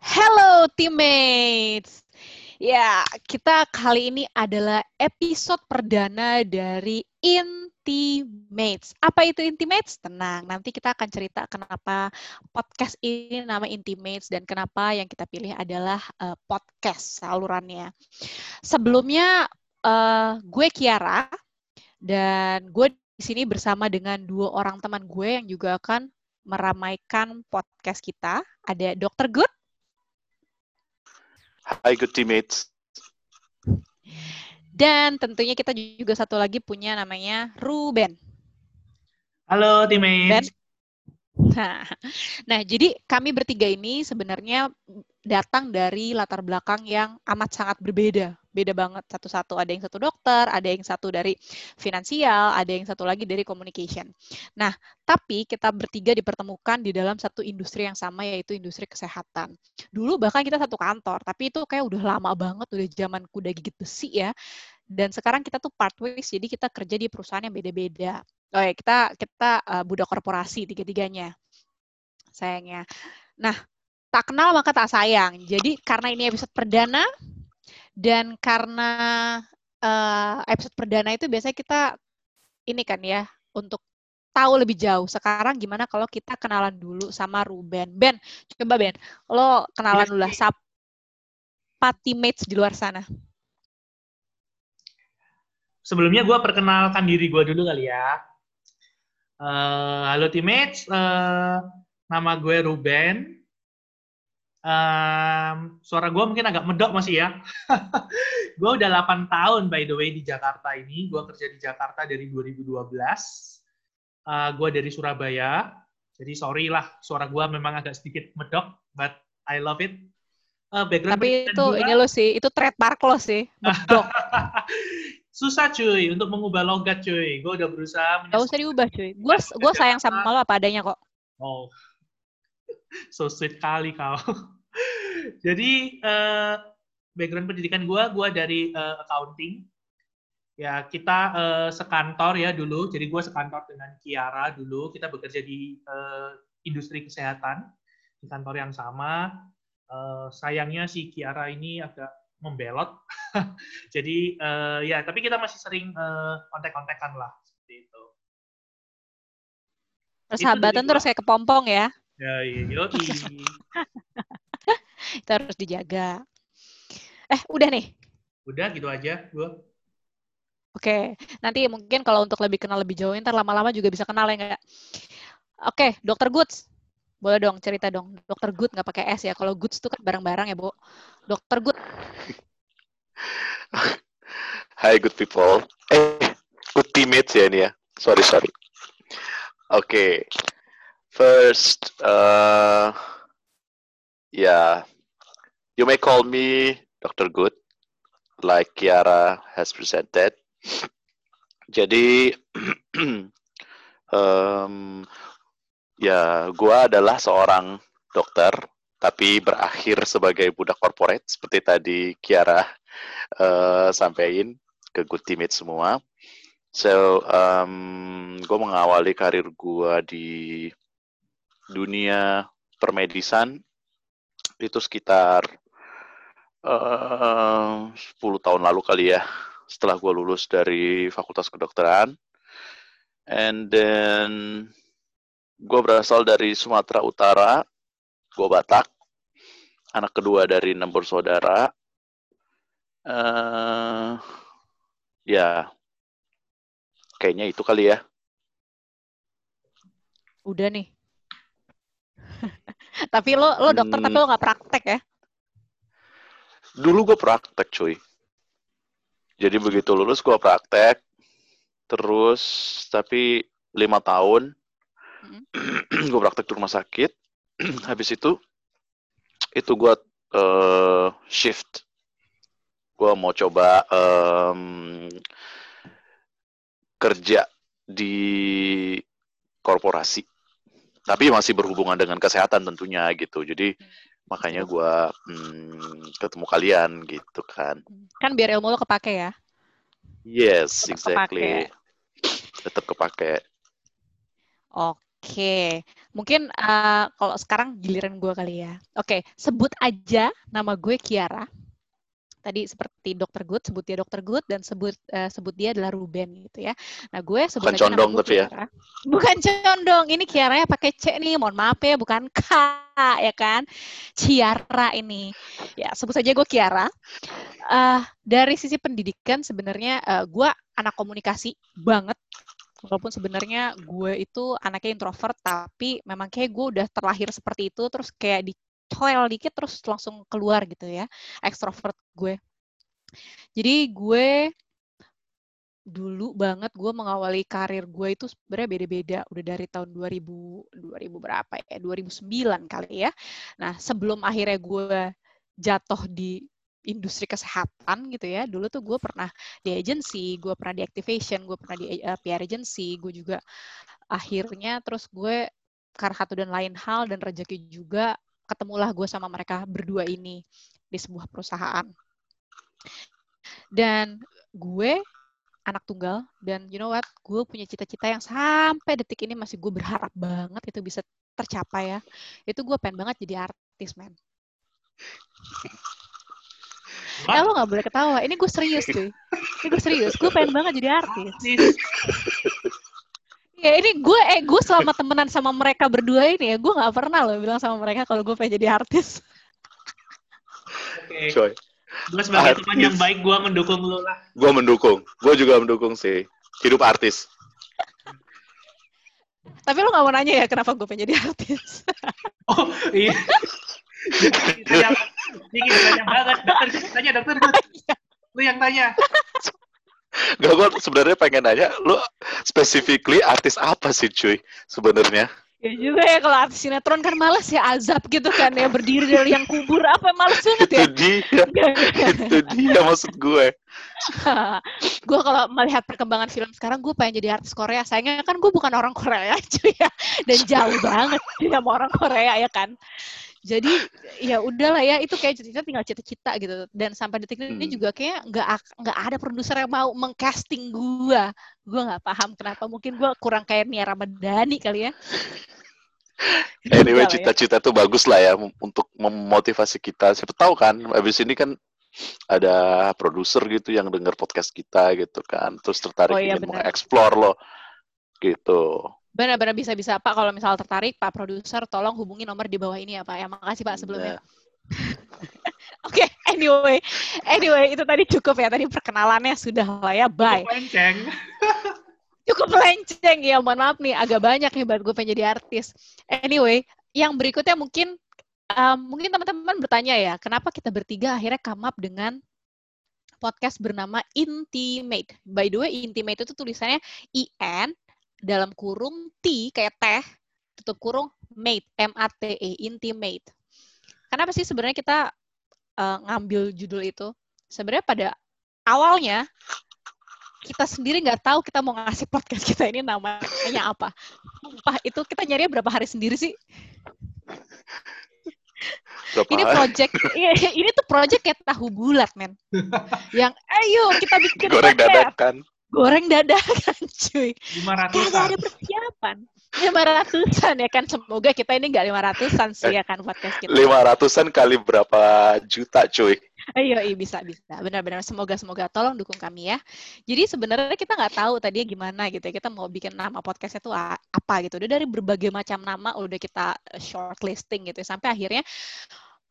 Hello teammates. Ya, kita kali ini adalah episode perdana dari Intimates. Apa itu Intimates? Tenang, nanti kita akan cerita kenapa podcast ini nama Intimates dan kenapa yang kita pilih adalah uh, podcast salurannya. Sebelumnya uh, gue Kiara dan gue di sini bersama dengan dua orang teman gue yang juga akan meramaikan podcast kita. Ada Dr. Good. Hai good teammates. Dan tentunya kita juga satu lagi punya namanya Ruben. Halo teammates. Ben. Nah, nah, jadi kami bertiga ini sebenarnya datang dari latar belakang yang amat sangat berbeda. Beda banget satu-satu. Ada yang satu dokter, ada yang satu dari finansial, ada yang satu lagi dari communication. Nah, tapi kita bertiga dipertemukan di dalam satu industri yang sama yaitu industri kesehatan. Dulu bahkan kita satu kantor, tapi itu kayak udah lama banget, udah zaman kuda gigit besi ya. Dan sekarang kita tuh part ways, jadi kita kerja di perusahaan yang beda-beda. Oh ya, kita kita uh, budak korporasi tiga-tiganya. Sayangnya. Nah, tak kenal maka tak sayang. Jadi karena ini episode perdana dan karena uh, episode perdana itu biasanya kita ini kan ya untuk tahu lebih jauh. Sekarang gimana kalau kita kenalan dulu sama Ruben. Ben, coba Ben, lo kenalan dulu lah. Siapa teammates di luar sana? Sebelumnya gue perkenalkan diri gue dulu kali ya. Uh, halo teammates, uh, nama gue Ruben. Um, suara gue mungkin agak medok masih ya. gue udah 8 tahun by the way di Jakarta ini. Gue kerja di Jakarta dari 2012. Uh, gue dari Surabaya. Jadi sorry lah, suara gue memang agak sedikit medok, but I love it. Uh, background Tapi itu gua, ini lo sih, itu trademark lo sih, medok. susah cuy untuk mengubah logat cuy. Gue udah berusaha. Gak usah diubah cuy. Gue gue sayang sama lo apa adanya kok. Oh, so sweet kali kau. Jadi uh, background pendidikan gue, gue dari uh, accounting. Ya kita uh, sekantor ya dulu. Jadi gue sekantor dengan Kiara dulu. Kita bekerja di uh, industri kesehatan di kantor yang sama. Uh, sayangnya si Kiara ini agak membelot. Jadi uh, ya, tapi kita masih sering uh, kontak-kontakan lah seperti itu. Persahabatan terus kayak kepompong ya. Ya, iya. itu harus dijaga. Eh, udah nih. Udah gitu aja, gue. Oke, nanti mungkin kalau untuk lebih kenal lebih jauh, ntar lama-lama juga bisa kenal ya nggak? Oke, Dokter Goods, boleh dong cerita dong. Dokter Good nggak pakai S ya. Kalau Goods itu kan barang-barang ya, Bu. Dokter Good. Hi good people. Eh, good teammates ya ini ya. Sorry, sorry. Oke. Okay. First, uh, yeah, you may call me Dr. Good, like Kiara has presented. Jadi, um, ya, gua adalah seorang dokter tapi berakhir sebagai budak corporate seperti tadi Kiara uh, sampaikan ke good teammate semua. So, um, gue mengawali karir gue di dunia permedisan itu sekitar uh, 10 tahun lalu kali ya, setelah gue lulus dari Fakultas Kedokteran. And then gue berasal dari Sumatera Utara, gue Batak, anak kedua dari enam bersaudara. Uh, ya, kayaknya itu kali ya. Udah nih. Tapi lo lo dokter hmm. tapi lo nggak praktek ya? Dulu gue praktek cuy. Jadi begitu lulus gue praktek, terus tapi lima tahun hmm. gue praktek di rumah sakit. habis itu itu gue uh, shift gue mau coba um, kerja di korporasi tapi masih berhubungan dengan kesehatan tentunya gitu. Jadi makanya gue hmm, ketemu kalian gitu kan. Kan biar ilmu lo kepake ya. Yes exactly kepake. tetap kepake. Oke. Mungkin uh, kalau sekarang giliran gue kali ya. Oke, sebut aja nama gue Kiara. Tadi seperti dokter Good, sebut dia dokter Good dan sebut uh, sebut dia adalah Ruben gitu ya. Nah gue sebut bukan condong tapi ya. Bukan condong, ini Kiara ya pakai C nih, mohon maaf ya, bukan K ya kan. Ciara ini. Ya, sebut saja gue Kiara. Uh, dari sisi pendidikan sebenarnya uh, gue anak komunikasi banget walaupun sebenarnya gue itu anaknya introvert tapi memang kayak gue udah terlahir seperti itu terus kayak dicoel dikit terus langsung keluar gitu ya ekstrovert gue jadi gue dulu banget gue mengawali karir gue itu sebenarnya beda-beda udah dari tahun 2000 2000 berapa ya 2009 kali ya nah sebelum akhirnya gue jatuh di industri kesehatan gitu ya. Dulu tuh gue pernah di agency, gue pernah di activation, gue pernah di uh, eh, PR agency, gue juga akhirnya terus gue karena satu dan lain hal dan rezeki juga ketemulah gue sama mereka berdua ini di sebuah perusahaan. Dan gue anak tunggal dan you know what, gue punya cita-cita yang sampai detik ini masih gue berharap banget itu bisa tercapai ya. Itu gue pengen banget jadi artis, man. Eh lo gak boleh ketawa. Ini gue serius cuy. Ini gue serius. Gue pengen banget jadi artis. Ya ini gue eh gue selama temenan sama mereka berdua ini ya gue nggak pernah loh bilang sama mereka kalau gue pengen jadi artis. Oke. Okay. Gue sebagai teman yang baik gue mendukung lo lah. Gue mendukung. Gue juga mendukung sih. Hidup artis. Tapi lo gak mau nanya ya kenapa gue pengen jadi artis? oh iya. Ini banyak banget. Dokter, tanya dokter. Iya. Lu yang tanya. Gak, gue sebenarnya pengen nanya, lu specifically artis apa sih cuy sebenarnya? Ya juga ya kalau artis sinetron kan males ya azab gitu kan ya berdiri dari yang kubur apa males banget ya. Itu dia, itu dia maksud gue. gue kalau melihat perkembangan film sekarang gue pengen jadi artis Korea. Sayangnya kan gue bukan orang Korea cuy ya dan jauh banget sama orang Korea ya kan jadi ya udahlah ya itu kayak cita-cita tinggal cita-cita gitu dan sampai detik ini hmm. juga kayak nggak nggak ada produser yang mau mengcasting gua gua nggak paham kenapa mungkin gua kurang kayak Nia Ramadhani kali ya anyway ya. cita-cita ya. tuh bagus lah ya untuk memotivasi kita siapa tahu kan abis ini kan ada produser gitu yang dengar podcast kita gitu kan terus tertarik oh, iya, ingin mengeksplor lo gitu Benar-benar bisa-bisa Pak kalau misal tertarik Pak produser tolong hubungi nomor di bawah ini ya Pak. Ya makasih Pak sebelumnya. Oke, okay, anyway, anyway itu tadi cukup ya tadi perkenalannya sudah lah ya, bye. Cukup lenceng. cukup lenceng ya, mohon maaf nih agak banyak nih buat gue pengen jadi artis. Anyway, yang berikutnya mungkin um, mungkin teman-teman bertanya ya, kenapa kita bertiga akhirnya come up dengan podcast bernama Intimate. By the way, Intimate itu tulisannya I N dalam kurung T kayak teh tutup kurung mate M A T E intimate. Kenapa sih sebenarnya kita uh, ngambil judul itu? Sebenarnya pada awalnya kita sendiri nggak tahu kita mau ngasih podcast kita ini namanya apa. Sumpah, itu kita nyari berapa hari sendiri sih? Berapa ini project, iya, ini tuh project kayak tahu bulat, men. Yang, ayo kita bikin Goreng dadakan goreng dadakan cuy. 500 Kagak ada persiapan. Lima ratusan ya kan semoga kita ini nggak lima ratusan sih ya kan podcast kita. Lima ratusan kali berapa juta cuy? Ayo, iya bisa bisa. Benar-benar semoga semoga tolong dukung kami ya. Jadi sebenarnya kita nggak tahu tadinya gimana gitu ya. Kita mau bikin nama podcastnya tuh apa gitu. Udah dari berbagai macam nama udah kita eh, shortlisting gitu ya. sampai akhirnya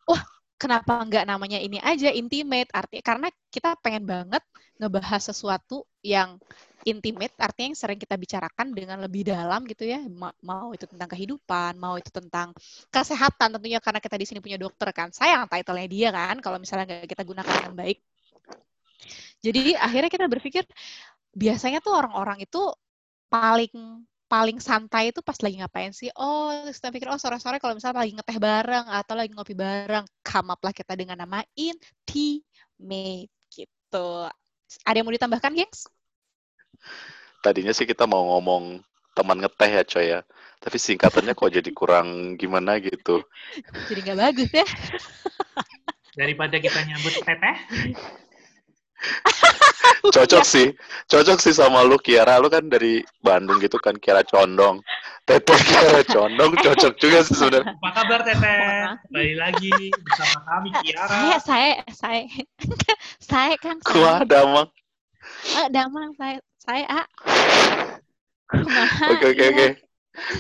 wah kenapa nggak namanya ini aja intimate? Artinya karena kita pengen banget ngebahas sesuatu yang intimate artinya yang sering kita bicarakan dengan lebih dalam gitu ya. Mau itu tentang kehidupan mau itu tentang kesehatan tentunya karena kita di sini punya dokter kan. Sayang title-nya dia kan kalau misalnya nggak kita gunakan dengan baik. Jadi akhirnya kita berpikir biasanya tuh orang-orang itu paling paling santai itu pas lagi ngapain sih oh kita pikir oh sore-sore kalau misalnya lagi ngeteh bareng atau lagi ngopi bareng come up lah kita dengan nama intimate gitu ada yang mau ditambahkan, gengs? Tadinya sih kita mau ngomong teman ngeteh ya, coy ya. Tapi singkatannya kok jadi kurang gimana gitu. Jadi nggak bagus ya. Daripada kita nyambut teteh. cocok sih, cocok sih sama lu Kiara. Lu kan dari Bandung gitu kan, Kiara Condong. Teteh Kiara Condong cocok juga sih sebenarnya. Apa kabar Teteh? Kembali lagi bersama kami Kiara. Saya, saya, saya, saya kan. Wah, damang. Eh, damang, saya, saya, ah. Oke, oke, oke.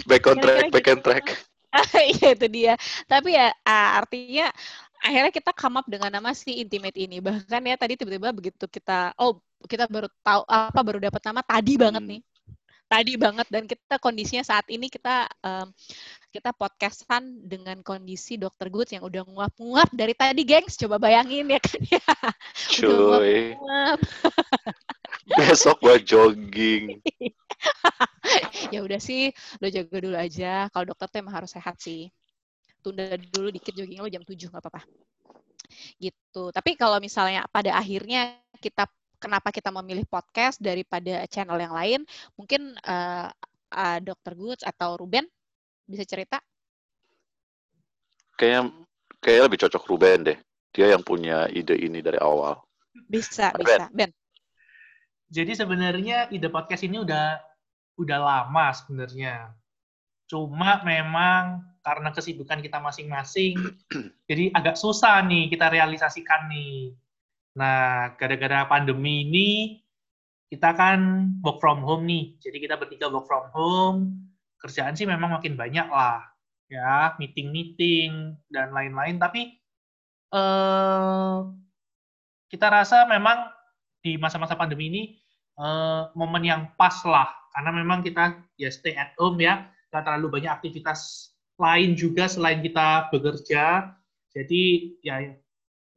Back on track, back on track. Iya itu dia. Tapi ya artinya akhirnya kita come up dengan nama si Intimate ini. Bahkan ya tadi tiba-tiba begitu kita oh kita baru tahu apa baru dapat nama tadi banget hmm. nih. Tadi banget dan kita kondisinya saat ini kita um, kita podcastan dengan kondisi dokter Goods yang udah nguap-nguap dari tadi, gengs. Coba bayangin ya kan ya. Cuy. Besok gua jogging. ya udah sih, lo jaga dulu aja. Kalau dokter tuh emang harus sehat sih. Tunda dulu dikit jogging lo jam 7 nggak apa-apa. Gitu. Tapi kalau misalnya pada akhirnya kita kenapa kita memilih podcast daripada channel yang lain, mungkin uh, uh, Dokter Goods atau Ruben bisa cerita? Kayaknya kayaknya lebih cocok Ruben deh. Dia yang punya ide ini dari awal. Bisa, bisa. Ben. Jadi sebenarnya ide podcast ini udah udah lama sebenarnya. Cuma memang karena kesibukan kita masing-masing, jadi agak susah nih kita realisasikan nih. Nah, gara-gara pandemi ini, kita kan work from home nih. Jadi kita bertiga work from home, kerjaan sih memang makin banyak lah. Ya, meeting-meeting, dan lain-lain. Tapi, eh, kita rasa memang di masa-masa pandemi ini, eh, momen yang pas lah karena memang kita ya stay at home ya, nggak terlalu banyak aktivitas lain juga selain kita bekerja. Jadi ya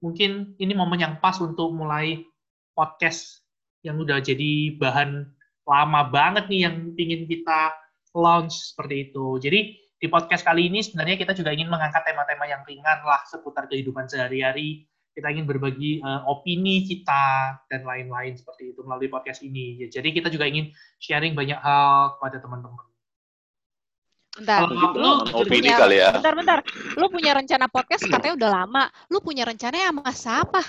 mungkin ini momen yang pas untuk mulai podcast yang udah jadi bahan lama banget nih yang ingin kita launch seperti itu. Jadi di podcast kali ini sebenarnya kita juga ingin mengangkat tema-tema yang ringan lah seputar kehidupan sehari-hari, kita ingin berbagi uh, opini kita dan lain-lain seperti itu melalui podcast ini. Ya, jadi kita juga ingin sharing banyak hal kepada teman-teman. Bentar, lu, lu opini punya, kali ya. Bentar, bentar. Lu punya rencana podcast katanya udah lama. Lu punya rencana sama siapa?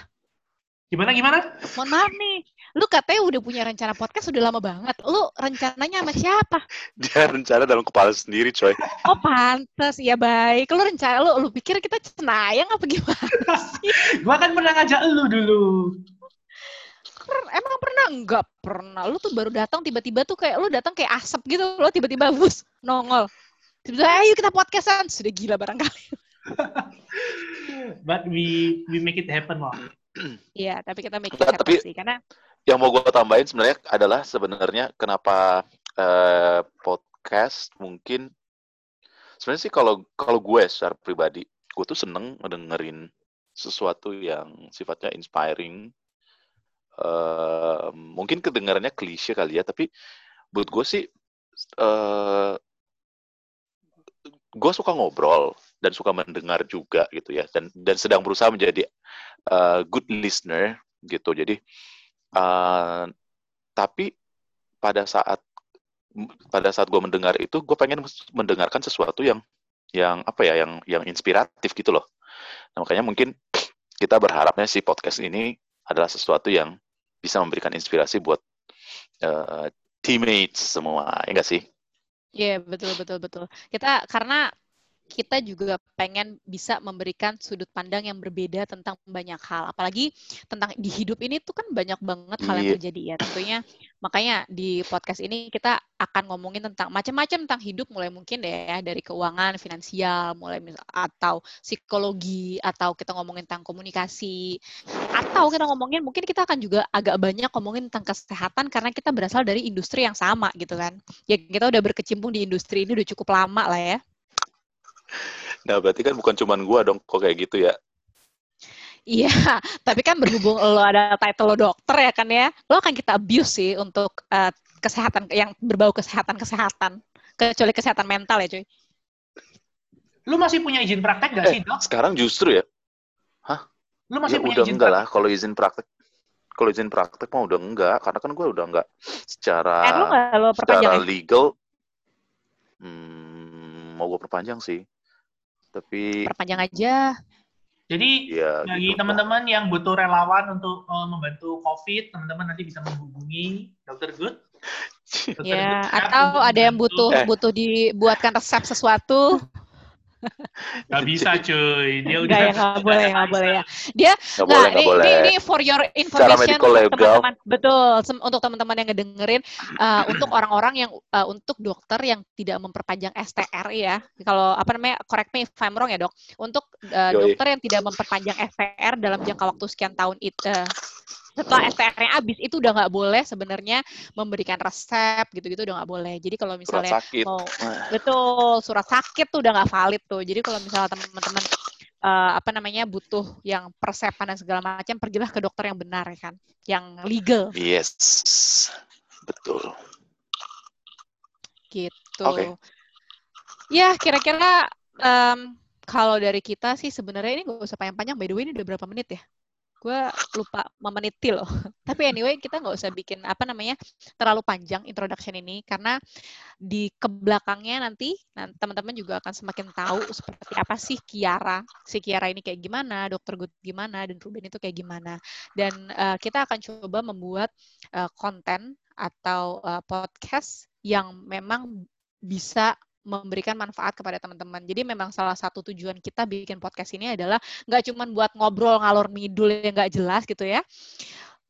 Gimana gimana? Mohon maaf nih, lu katanya udah punya rencana podcast udah lama banget. Lu rencananya sama siapa? Dia rencana dalam kepala sendiri, coy. Oh, pantas. Ya baik. Lu rencana lu lu pikir kita cenayang apa gimana sih? gua kan pernah ngajak lu dulu. Emang pernah? Enggak pernah. Lu tuh baru datang tiba-tiba tuh kayak lu datang kayak asap gitu. Lu tiba-tiba bus nongol. Tiba-tiba ayo kita podcastan. Sudah gila barangkali. But we we make it happen lah. Iya, tapi kita make nah, tapi sih karena yang mau gue tambahin sebenarnya adalah sebenarnya kenapa uh, podcast mungkin sebenarnya sih kalau kalau gue secara pribadi gue tuh seneng ngedengerin sesuatu yang sifatnya inspiring uh, mungkin kedengarannya klise kali ya tapi buat gue sih uh, gue suka ngobrol dan suka mendengar juga gitu ya. Dan dan sedang berusaha menjadi uh, good listener gitu. Jadi uh, tapi pada saat pada saat gue mendengar itu gue pengen mendengarkan sesuatu yang yang apa ya yang yang inspiratif gitu loh. Nah, makanya mungkin kita berharapnya si podcast ini adalah sesuatu yang bisa memberikan inspirasi buat uh, teammates semua ya enggak sih Iya, betul betul betul. Kita karena kita juga pengen bisa memberikan sudut pandang yang berbeda tentang banyak hal. Apalagi tentang di hidup ini tuh kan banyak banget hal yang iya. terjadi ya. Tentunya makanya di podcast ini kita akan ngomongin tentang macam-macam tentang hidup mulai mungkin deh ya dari keuangan, finansial, mulai atau psikologi atau kita ngomongin tentang komunikasi atau kita ngomongin mungkin kita akan juga agak banyak ngomongin tentang kesehatan karena kita berasal dari industri yang sama gitu kan. Ya kita udah berkecimpung di industri ini udah cukup lama lah ya. Nah, berarti kan bukan cuma gue dong kok kayak gitu ya. Iya, tapi kan berhubung lo ada title lo dokter ya kan ya, lo akan kita abuse sih untuk uh, kesehatan yang berbau kesehatan-kesehatan. Kecuali kesehatan mental ya cuy. Lu masih punya izin praktek gak eh, sih dok? Sekarang justru ya. Hah? Lu masih ya, punya udah izin enggak praktek? lah kalau izin praktek. Kalau izin praktek mah udah enggak, karena kan gue udah enggak secara eh, lu gak, lo secara ya? legal. Hmm, mau gue perpanjang sih. Tapi perpanjang aja. Jadi ya, bagi gitu, teman-teman yang butuh relawan untuk uh, membantu COVID, teman-teman nanti bisa menghubungi Dr. Good. Dr. ya, Good atau ada yang butuh eh. butuh dibuatkan resep sesuatu. Gak bisa cuy, dia udah gak, ya, gak boleh, gak boleh ya. Dia gak, boleh, ini, boleh. ini, ini for your information untuk teman-teman, betul, untuk teman-teman yang ngedengerin, uh, untuk orang-orang yang uh, untuk dokter yang tidak memperpanjang STR ya, kalau apa namanya, correct me if I'm wrong ya dok, untuk uh, dokter yang tidak memperpanjang STR dalam jangka waktu sekian tahun itu, uh, setelah STR-nya habis itu udah nggak boleh sebenarnya memberikan resep gitu-gitu udah nggak boleh. Jadi kalau misalnya surat sakit. mau betul surat sakit tuh udah nggak valid tuh. Jadi kalau misalnya teman-teman uh, apa namanya butuh yang persepan dan segala macam pergilah ke dokter yang benar ya kan, yang legal. Yes, betul. Gitu. Okay. Ya kira-kira um, kalau dari kita sih sebenarnya ini nggak usah panjang-panjang. By the way ini udah berapa menit ya? Gue lupa memeniti loh. Tapi anyway, kita nggak usah bikin apa namanya terlalu panjang introduction ini karena di ke belakangnya nanti teman-teman juga akan semakin tahu seperti apa sih Kiara, si Kiara ini kayak gimana, Dokter Good gimana, dan Ruben itu kayak gimana. Dan uh, kita akan coba membuat uh, konten atau uh, podcast yang memang bisa memberikan manfaat kepada teman-teman. Jadi memang salah satu tujuan kita bikin podcast ini adalah nggak cuma buat ngobrol ngalor ngidul yang nggak jelas gitu ya.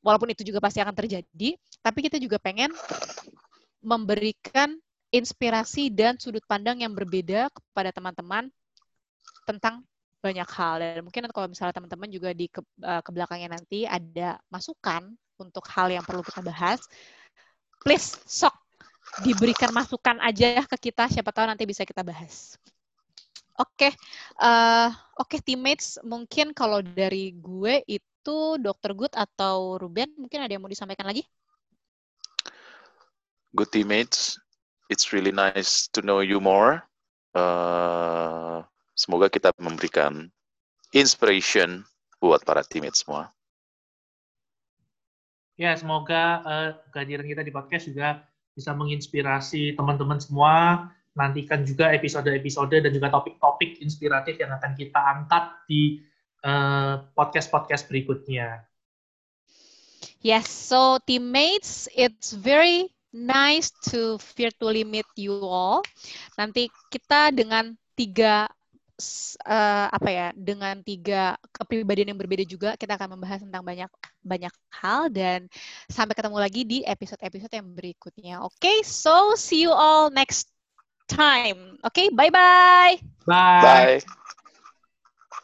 Walaupun itu juga pasti akan terjadi, tapi kita juga pengen memberikan inspirasi dan sudut pandang yang berbeda kepada teman-teman tentang banyak hal dan mungkin kalau misalnya teman-teman juga di ke, uh, belakangnya nanti ada masukan untuk hal yang perlu kita bahas, please sok diberikan masukan aja ke kita, siapa tahu nanti bisa kita bahas. Oke, okay. uh, oke okay, teammates, mungkin kalau dari gue itu Dr. Good atau Ruben, mungkin ada yang mau disampaikan lagi? Good teammates, it's really nice to know you more. Uh, semoga kita memberikan inspiration buat para teammates semua. Ya, semoga uh, kehadiran kita di podcast juga bisa menginspirasi teman-teman semua. Nantikan juga episode-episode dan juga topik-topik inspiratif yang akan kita angkat di eh, podcast-podcast uh, berikutnya. Yes, so teammates, it's very nice to virtually meet you all. Nanti kita dengan tiga uh, apa ya dengan tiga kepribadian yang berbeda juga kita akan membahas tentang banyak banyak hal dan sampai ketemu lagi di episode-episode yang berikutnya. Oke, okay, so see you all next time. Oke, okay, bye-bye. Bye. Bye.